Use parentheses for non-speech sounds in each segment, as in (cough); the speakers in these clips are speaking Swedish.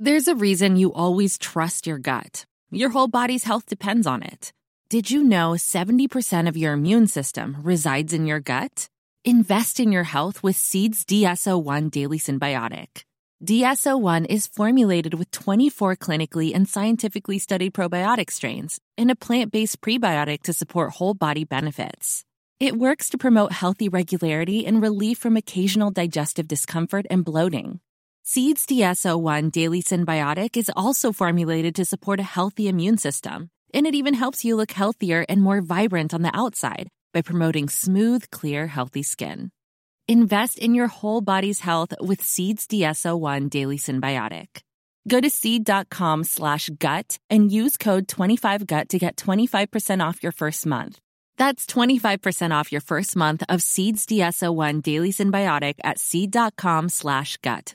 There's a reason you always trust your gut. Your whole body's health depends on it. Did you know 70% of your immune system resides in your gut? Invest in your health with Seeds DSO1 Daily Symbiotic. DSO1 is formulated with 24 clinically and scientifically studied probiotic strains in a plant based prebiotic to support whole body benefits. It works to promote healthy regularity and relief from occasional digestive discomfort and bloating. Seeds DSO1 Daily Symbiotic is also formulated to support a healthy immune system, and it even helps you look healthier and more vibrant on the outside by promoting smooth, clear, healthy skin. Invest in your whole body's health with Seeds DSO1 Daily Symbiotic. Go to seed.com slash gut and use code 25GUT to get 25% off your first month. That's 25% off your first month of Seeds DSO1 Daily Symbiotic at seed.com slash gut.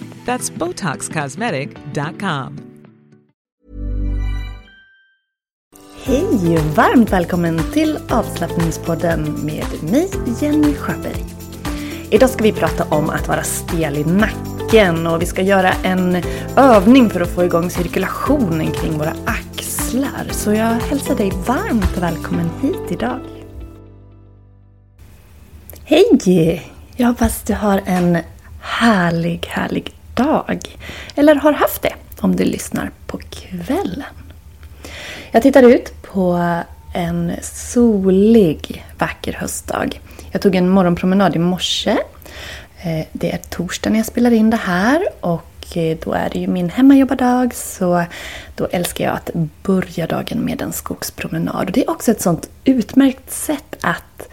That's BotoxCosmetic.com. Hej! Varmt välkommen till avslappningspodden med mig, Jenny Sjöberg. Idag ska vi prata om att vara stel i nacken och vi ska göra en övning för att få igång cirkulationen kring våra axlar. Så jag hälsar dig varmt välkommen hit idag. Hej! Jag hoppas du har en härlig, härlig dag. Eller har haft det om du lyssnar på kvällen. Jag tittar ut på en solig, vacker höstdag. Jag tog en morgonpromenad i morse. Eh, det är torsdag när jag spelar in det här och eh, då är det ju min hemmajobbardag så då älskar jag att börja dagen med en skogspromenad. Och det är också ett sånt utmärkt sätt att,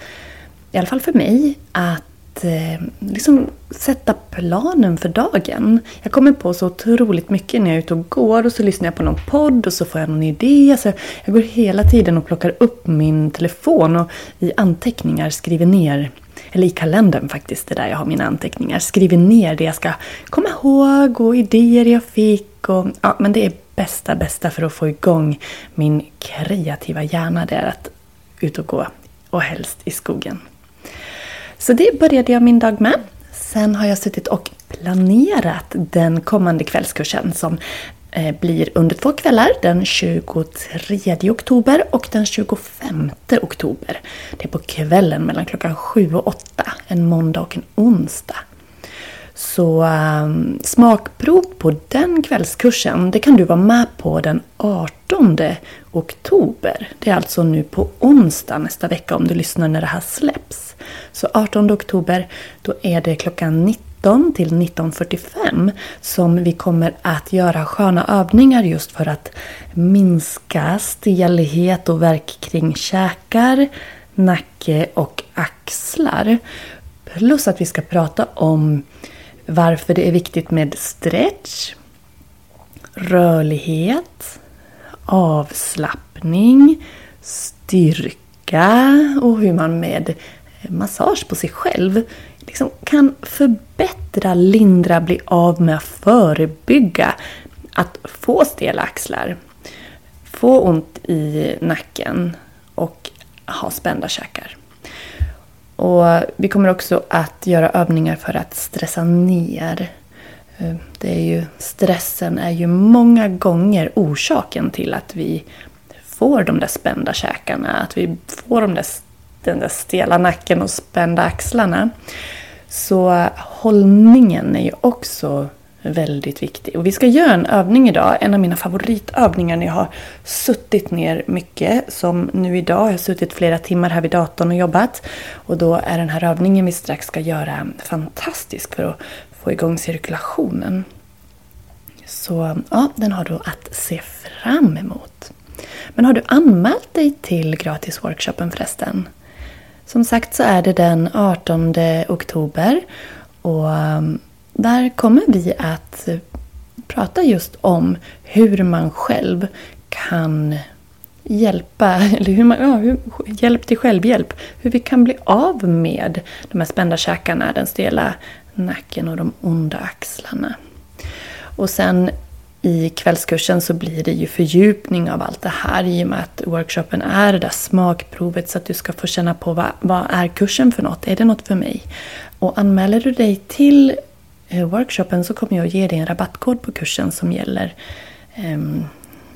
i alla fall för mig, att eh, liksom sätta planen för dagen. Jag kommer på så otroligt mycket när jag är ute och går och så lyssnar jag på någon podd och så får jag någon idé. Så jag går hela tiden och plockar upp min telefon och i anteckningar skriver ner eller i kalendern faktiskt, det där jag har mina anteckningar. Skriver ner det jag ska komma ihåg och idéer jag fick. Och, ja, men det är bästa, bästa för att få igång min kreativa hjärna. Det är att ut och gå och helst i skogen. Så det började jag min dag med. Sen har jag suttit och planerat den kommande kvällskursen som eh, blir under två kvällar, den 23 oktober och den 25 oktober. Det är på kvällen mellan klockan 7 och 8, en måndag och en onsdag. Så um, smakprov på den kvällskursen, det kan du vara med på den 18 oktober. Det är alltså nu på onsdag nästa vecka om du lyssnar när det här släpps. Så 18 oktober, då är det klockan 19 till 19.45 som vi kommer att göra sköna övningar just för att minska stelhet och värk kring käkar, nacke och axlar. Plus att vi ska prata om varför det är viktigt med stretch, rörlighet, avslappning, styrka och hur man med massage på sig själv liksom kan förbättra, lindra, bli av med, förebygga att få stela axlar, få ont i nacken och ha spända käkar. Och vi kommer också att göra övningar för att stressa ner. Eh, det är ju, stressen är ju många gånger orsaken till att vi får de där spända käkarna, att vi får de där, den där stela nacken och spända axlarna. Så hållningen är ju också väldigt viktig. Och vi ska göra en övning idag, en av mina favoritövningar när jag har suttit ner mycket. Som nu idag, jag har suttit flera timmar här vid datorn och jobbat. Och då är den här övningen vi strax ska göra fantastisk för att få igång cirkulationen. Så ja, den har du att se fram emot. Men har du anmält dig till gratisworkshopen förresten? Som sagt så är det den 18 oktober och där kommer vi att eh, prata just om hur man själv kan hjälpa, (laughs) eller hur man, ja, hur, hjälp till självhjälp. Hur vi kan bli av med de här spända käkarna, den stela nacken och de onda axlarna. Och sen i kvällskursen så blir det ju fördjupning av allt det här i och med att workshopen är det där smakprovet så att du ska få känna på vad, vad är kursen för något? Är det något för mig? Och anmäler du dig till Eh, workshopen så kommer jag att ge dig en rabattkod på kursen som gäller ehm,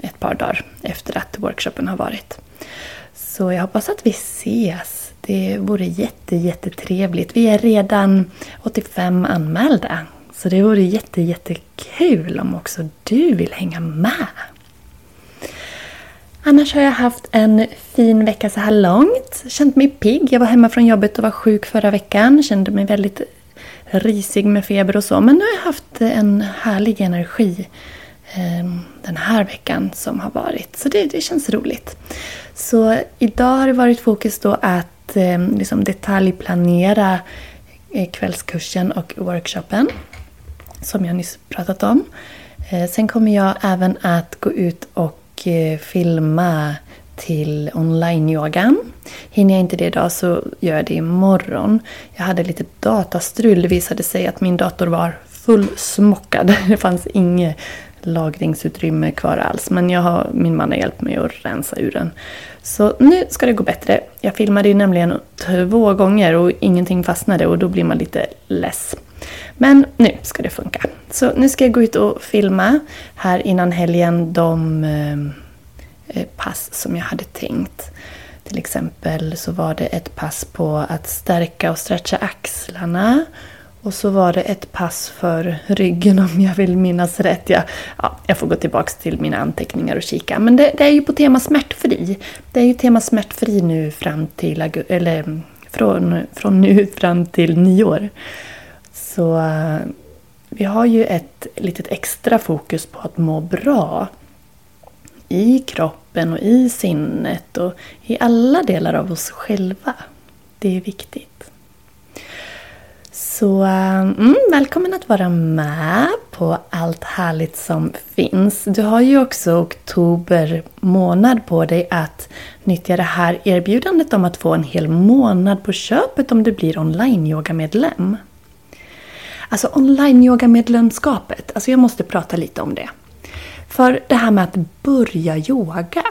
ett par dagar efter att workshopen har varit. Så jag hoppas att vi ses. Det vore jätte, jättetrevligt. Vi är redan 85 anmälda. Så det vore jätte, jättekul om också du vill hänga med. Annars har jag haft en fin vecka så här långt. Känt mig pigg. Jag var hemma från jobbet och var sjuk förra veckan. Kände mig väldigt risig med feber och så. Men nu har jag haft en härlig energi ehm, den här veckan som har varit. Så det, det känns roligt. Så idag har det varit fokus då att eh, liksom detaljplanera eh, kvällskursen och workshopen. Som jag nyss pratat om. Eh, sen kommer jag även att gå ut och eh, filma till online-yogan. Hinner jag inte det idag så gör jag det imorgon. Jag hade lite datastrul. Det visade sig att min dator var fullsmockad. (laughs) Det fanns inget lagringsutrymme kvar alls. Men jag har, min man har hjälpt mig att rensa ur den. Så nu ska det gå bättre. Jag filmade ju nämligen två gånger och ingenting fastnade och då blir man lite less. Men nu ska det funka. Så nu ska jag gå ut och filma här innan helgen de eh, Eh, pass som jag hade tänkt. Till exempel så var det ett pass på att stärka och stretcha axlarna och så var det ett pass för ryggen om jag vill minnas rätt. Jag, ja, jag får gå tillbaka till mina anteckningar och kika. Men det, det, är ju på tema smärtfri. Det är ju tema smärtfri nu fram till, eller mm, från, från nu fram till nyår. Så eh, vi har ju ett litet extra fokus på att må bra. I kroppen och i sinnet och i alla delar av oss själva. Det är viktigt. Så eh, mm, välkommen att vara med på allt härligt som finns. Du har ju också oktober månad på dig att nyttja det här erbjudandet om att få en hel månad på köpet om du blir online-yoga-medlem. Alltså online-yoga-medlemskapet, alltså jag måste prata lite om det. För det här med att börja yoga.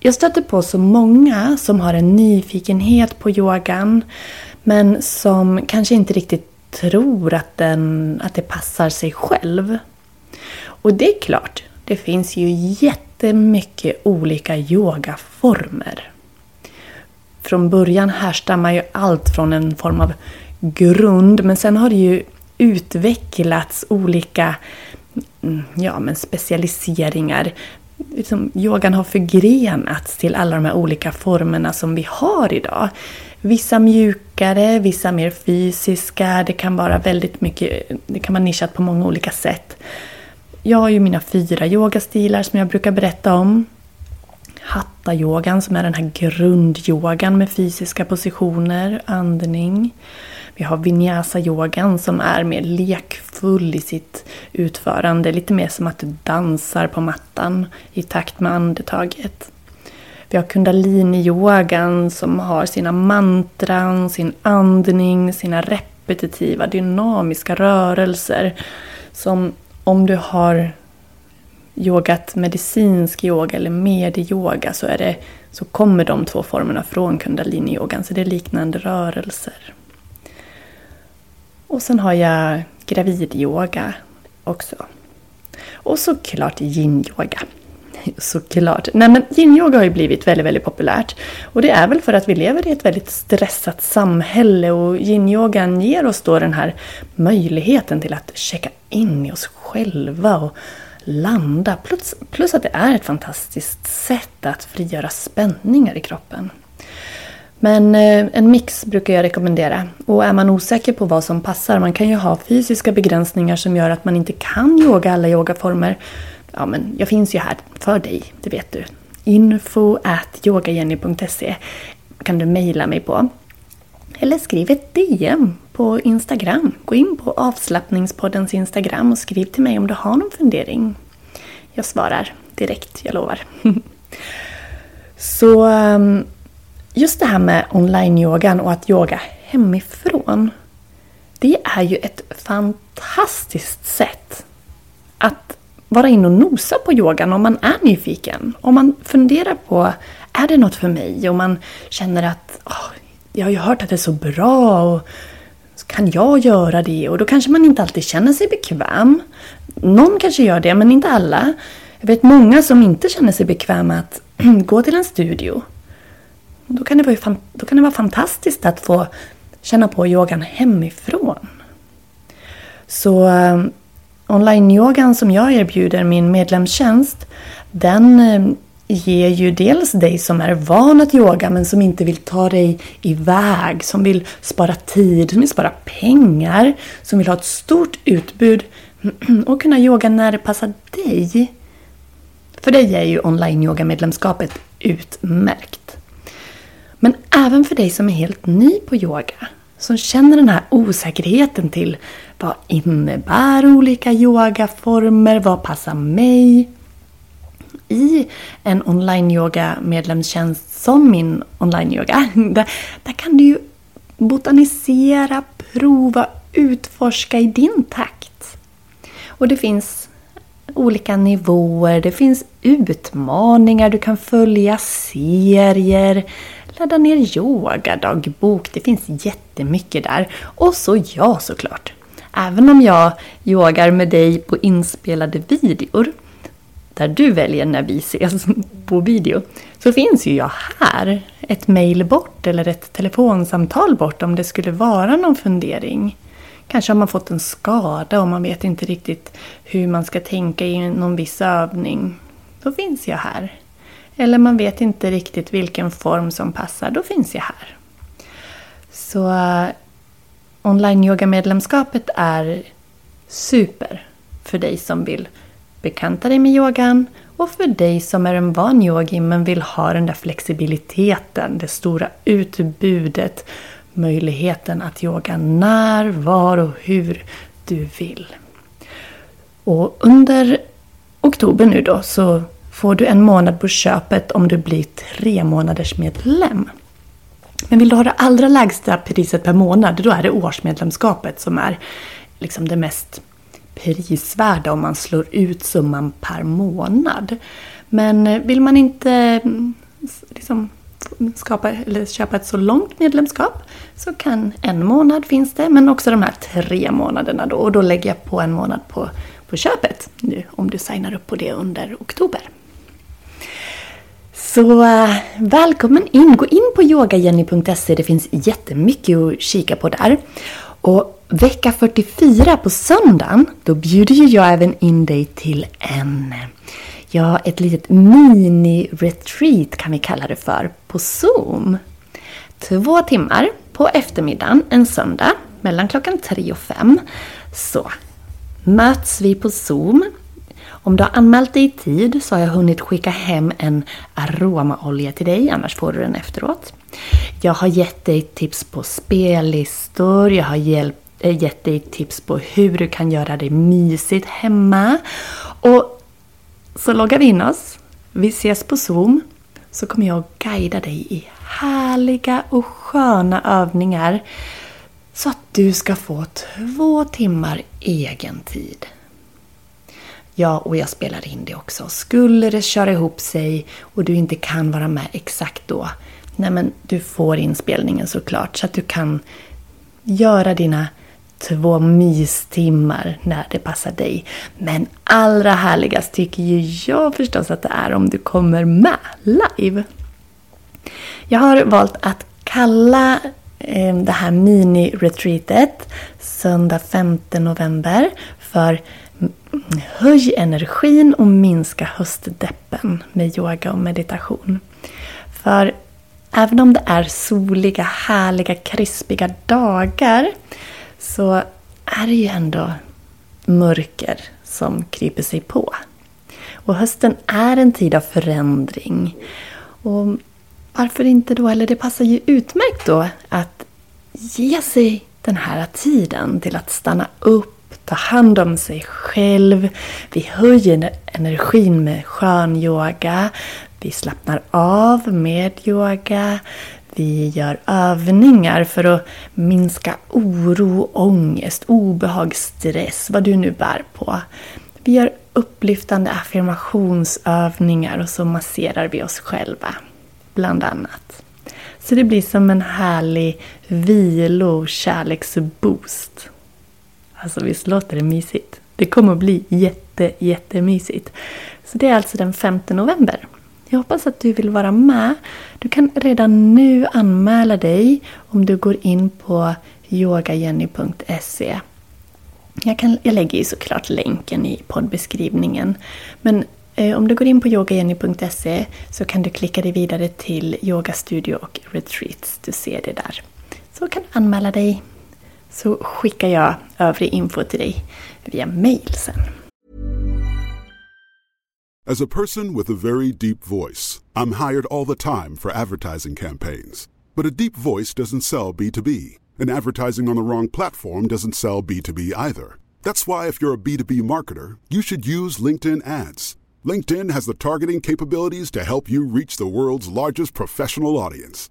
Jag stöter på så många som har en nyfikenhet på yogan men som kanske inte riktigt tror att, den, att det passar sig själv. Och det är klart, det finns ju jättemycket olika yogaformer. Från början härstammar ju allt från en form av grund, men sen har det ju utvecklats olika Mm, ja, men specialiseringar. Liksom, yogan har förgrenats till alla de här olika formerna som vi har idag. Vissa mjukare, vissa mer fysiska. Det kan vara väldigt mycket, det kan vara nischat på många olika sätt. Jag har ju mina fyra yogastilar som jag brukar berätta om. Hatta-yogan som är den här grundyogan med fysiska positioner, andning. Vi har vinyasa-yogan som är mer lekfull i sitt utförande, lite mer som att du dansar på mattan i takt med andetaget. Vi har kundalini-yogan som har sina mantran, sin andning, sina repetitiva dynamiska rörelser. Som om du har yogat medicinsk yoga eller medyoga så, är det, så kommer de två formerna från kundalini-yogan. Så det är liknande rörelser. Och sen har jag gravidyoga också. Och såklart yin-yoga. (laughs) Såklart. Nej men yin-yoga har ju blivit väldigt, väldigt populärt. Och det är väl för att vi lever i ett väldigt stressat samhälle och yin-yogan ger oss då den här möjligheten till att checka in i oss själva och landa. Plus, plus att det är ett fantastiskt sätt att frigöra spänningar i kroppen. Men eh, en mix brukar jag rekommendera. Och är man osäker på vad som passar, man kan ju ha fysiska begränsningar som gör att man inte kan yoga alla yogaformer ja, men jag finns ju här för dig, det vet du. Info at yogajenny.se kan du mejla mig på. Eller skriv ett DM på Instagram. Gå in på avslappningspoddens Instagram och skriv till mig om du har någon fundering. Jag svarar direkt, jag lovar. (laughs) Så ehm, just det här med online-yogan och att yoga hemifrån. Det är ju ett fantastiskt sätt att vara inne och nosa på yogan om man är nyfiken. Om man funderar på, är det något för mig? Och man känner att oh, jag har ju hört att det är så bra och kan jag göra det? Och då kanske man inte alltid känner sig bekväm. Någon kanske gör det, men inte alla. Jag vet många som inte känner sig bekväma att (clears throat) gå till en studio. Då kan, det vara, då kan det vara fantastiskt att få känna på yogan hemifrån. Så eh, online-yogan som jag erbjuder min medlemstjänst, den eh, ger ju dels dig som är van att yoga men som inte vill ta dig iväg, som vill spara tid, som vill spara pengar, som vill ha ett stort utbud (clears throat) och kunna yoga när det passar dig. För dig är ju online-yoga-medlemskapet utmärkt. Men även för dig som är helt ny på yoga, som känner den här osäkerheten till vad innebär olika yogaformer, vad passar mig? I en online-yoga medlemstjänst som min online-yoga, (laughs) där, där kan du ju botanisera, prova, utforska i din takt. Och det finns olika nivåer, det finns utmaningar, du kan följa serier, ladda ner yogadagbok, det finns jättemycket där. Och så jag såklart. Även om jag yogar med dig på inspelade videor, där du väljer när vi ses (laughs) på video, så finns ju jag här. Ett mail bort eller ett telefonsamtal bort om det skulle vara någon fundering. Kanske har man fått en skada och man vet inte riktigt hur man ska tänka i någon viss övning. Då finns jag här. Eller man vet inte riktigt vilken form som passar. Då finns jag här. Så eh, online-yoga-medlemskapet är super för dig som vill bekanta dig med yogan och för dig som är en van yogi men vill ha den där flexibiliteten, det stora utbudet möjligheten att yoga när, var och hur du vill. Och under oktober nu då så får du en månad på köpet om du blir tre månaders medlem. Men vill du ha det allra lägsta priset per månad, då är det årsmedlemskapet som är liksom det mest prisvärda om man slår ut summan per månad. Men eh, vill man inte mm, liksom skapa, eller köpa ett så långt medlemskap så kan en månad finns det, men också de här tre månaderna då. Och då lägger jag på en månad på, på köpet nu om du signar upp på det under oktober. Så eh, välkommen in! Gå in på yogajenny.se. Det finns jättemycket att kika på där. Och vecka 44 på söndagen, då bjuder ju jag även in dig till en ja, ett litet mini-retreat kan vi kalla det för, på Zoom. Två timmar på eftermiddagen en söndag mellan klockan tre och fem så möts vi på Zoom. Om du har anmält dig i tid så har jag hunnit skicka hem en aromaolja till dig, annars får du den efteråt. Jag har gett dig tips på spellistor, jag har hjälpt, eh, gett dig tips på hur du kan göra det mysigt hemma. Och så loggar vi in oss. Vi ses på Zoom. Så kommer jag att guida dig i härliga och sköna övningar. Så att du ska få två timmar egen tid. Ja, och jag spelar in det också. Skulle det köra ihop sig och du inte kan vara med exakt då, nej men du får inspelningen såklart så att du kan göra dina två mystimmar när det passar dig. Men allra härligast tycker ju jag förstås att det är om du kommer med live. Jag har valt att kalla eh, det här mini-retreatet söndag 5 november för Höj energin och minska höstdeppen med yoga och meditation. För även om det är soliga, härliga, krispiga dagar så är det ju ändå mörker som kryper sig på. Och hösten är en tid av förändring. Och varför inte då, eller det passar ju utmärkt då att ge sig den här tiden till att stanna upp, ta hand om sig själv. Vi höjer energin med skön yoga. Vi slappnar av med yoga. Vi gör övningar för att minska oro, ångest, obehag, stress, vad du nu bär på. Vi gör upplyftande affirmationsövningar och så masserar vi oss själva, bland annat. Så det blir som en härlig vilo och kärleksboost. Alltså visst låter det mysigt? Det kommer att bli jätte, jättemysigt. Så det är alltså den 5 november. Jag hoppas att du vill vara med. Du kan redan nu anmäla dig om du går in på yogajenny.se. Jag, kan, jag lägger ju såklart länken i poddbeskrivningen. Men eh, om du går in på yogajenny.se så kan du klicka dig vidare till yogastudio och retreats. Du ser det där. Så kan du anmäla dig. Så skickar jag övrig info till dig via mail sen. As a person with a very deep voice, I'm hired all the time for advertising campaigns. But a deep voice doesn't sell B2B, and advertising on the wrong platform doesn't sell B2B either. That's why, if you're a B2B marketer, you should use LinkedIn ads. LinkedIn has the targeting capabilities to help you reach the world's largest professional audience.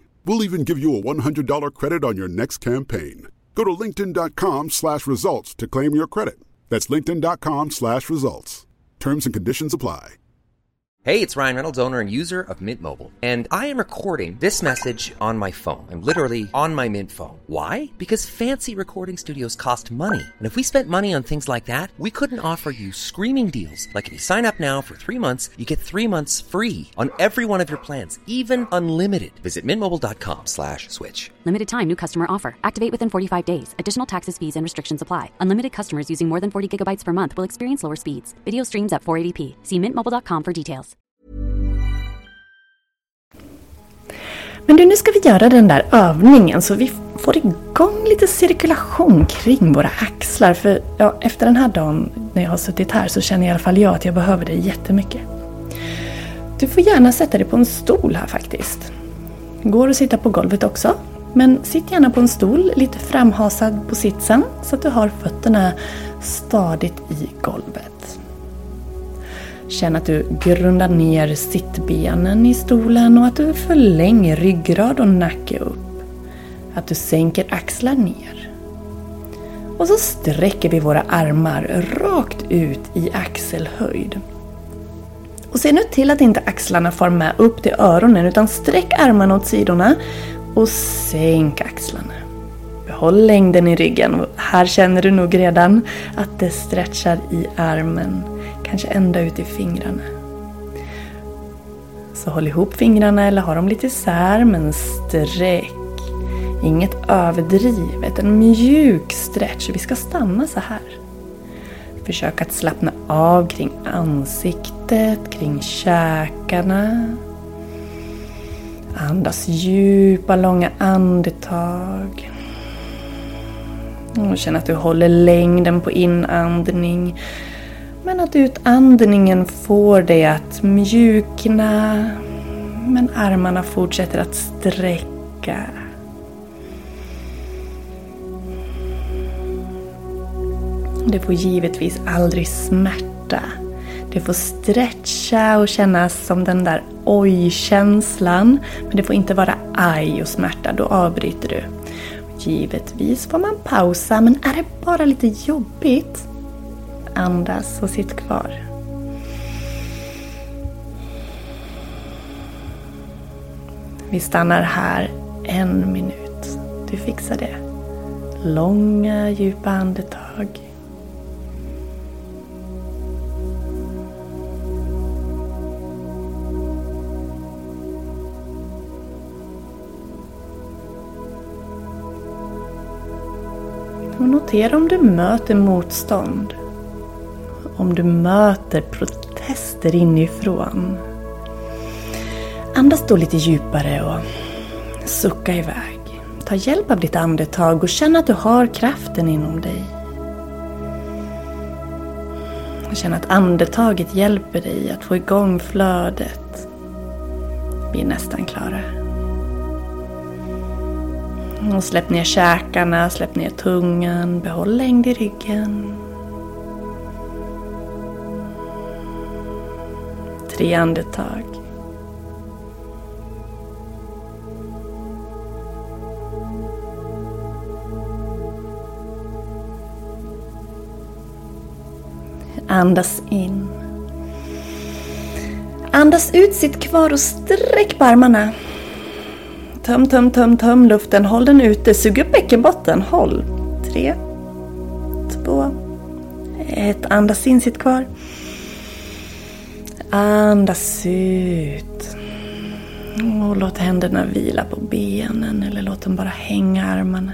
We'll even give you a $100 credit on your next campaign. Go to linkedin.com slash results to claim your credit. That's linkedin.com slash results. Terms and conditions apply. Hey, it's Ryan Reynolds, owner and user of Mint Mobile. And I am recording this message on my phone. I'm literally on my Mint phone. Why? Because fancy recording studios cost money. And if we spent money on things like that, we couldn't offer you screaming deals. Like if you sign up now for three months, you get three months free on every one of your plans, even unlimited. Visit mintmobile.com slash switch. Limited time new customer offer. Activate within 45 days. Additional taxes, fees, and restrictions apply. Unlimited customers using more than 40 gigabytes per month will experience lower speeds. Video streams at 480p. See mintmobile.com for details. Men du, nu ska vi göra den där övningen så vi får igång lite cirkulation kring våra axlar. För ja, efter den här dagen när jag har suttit här så känner i alla fall jag att jag behöver det jättemycket. Du får gärna sätta dig på en stol här faktiskt. Det går att sitta på golvet också. Men sitt gärna på en stol, lite framhasad på sitsen så att du har fötterna stadigt i golvet. Känn att du grundar ner sittbenen i stolen och att du förlänger ryggrad och nacke upp. Att du sänker axlar ner. Och så sträcker vi våra armar rakt ut i axelhöjd. Och se nu till att inte axlarna far med upp till öronen utan sträck armarna åt sidorna och sänk axlarna. Behåll längden i ryggen och här känner du nog redan att det stretchar i armen kanske ända ut i fingrarna. Så håll ihop fingrarna eller ha dem lite isär men sträck. Inget överdrivet, en mjuk stretch. Vi ska stanna så här. Försök att slappna av kring ansiktet, kring käkarna. Andas djupa, långa andetag. Och känn att du håller längden på inandning men att utandningen får dig att mjukna. Men armarna fortsätter att sträcka. Det får givetvis aldrig smärta. Det får stretcha och kännas som den där oj-känslan. Men det får inte vara aj och smärta, då avbryter du. Givetvis får man pausa, men är det bara lite jobbigt Andas och sitt kvar. Vi stannar här en minut. Du fixar det. Långa djupa andetag. Och notera om du möter motstånd. Om du möter protester inifrån. Andas då lite djupare och sucka iväg. Ta hjälp av ditt andetag och känn att du har kraften inom dig. Känn att andetaget hjälper dig att få igång flödet. Vi är nästan klara. Och släpp ner käkarna, släpp ner tungan, behåll längd i ryggen. Tre andetag. Andas in. Andas ut, sitt kvar och sträck på armarna. Töm, töm, töm, töm luften. Håll den ute. Sug upp bäckenbotten. Håll. Tre, två, ett. Andas in, sitt kvar. Andas ut. Och låt händerna vila på benen eller låt dem bara hänga armarna.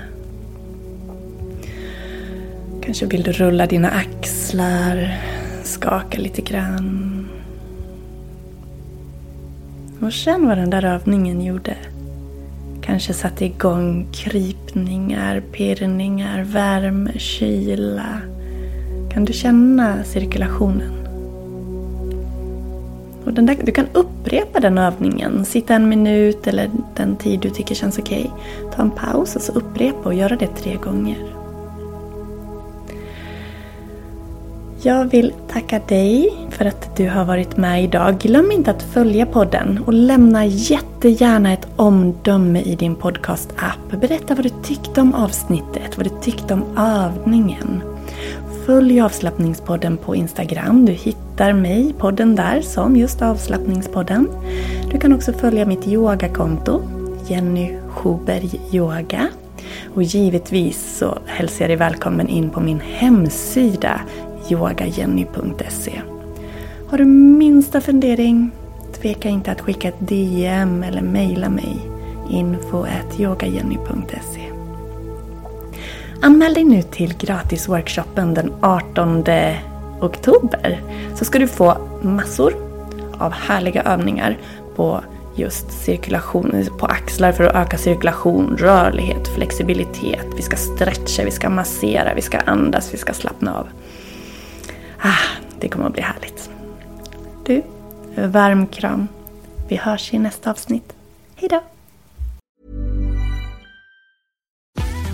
Kanske vill du rulla dina axlar, skaka lite grann. Och känn vad den där övningen gjorde. Kanske satte igång krypningar, pirrningar, värme, kyla. Kan du känna cirkulationen? Och den där, du kan upprepa den övningen. Sitta en minut eller den tid du tycker känns okej. Okay. Ta en paus och så upprepa och göra det tre gånger. Jag vill tacka dig för att du har varit med idag. Glöm inte att följa podden och lämna jättegärna ett omdöme i din podcast-app. Berätta vad du tyckte om avsnittet, vad du tyckte om övningen. Följ avslappningspodden på Instagram. Du hittar mig, podden där, som just avslappningspodden. Du kan också följa mitt yogakonto, Jenny Schuberg Yoga. Och givetvis så hälsar jag dig välkommen in på min hemsida yogajenny.se. Har du minsta fundering? Tveka inte att skicka ett DM eller mejla mig info yogajenny.se Anmäl dig nu till gratisworkshopen den 18 oktober så ska du få massor av härliga övningar på just cirkulation, på axlar för att öka cirkulation, rörlighet, flexibilitet. Vi ska stretcha, vi ska massera, vi ska andas, vi ska slappna av. Ah, det kommer att bli härligt. Du, varm kram. Vi hörs i nästa avsnitt. Hejdå!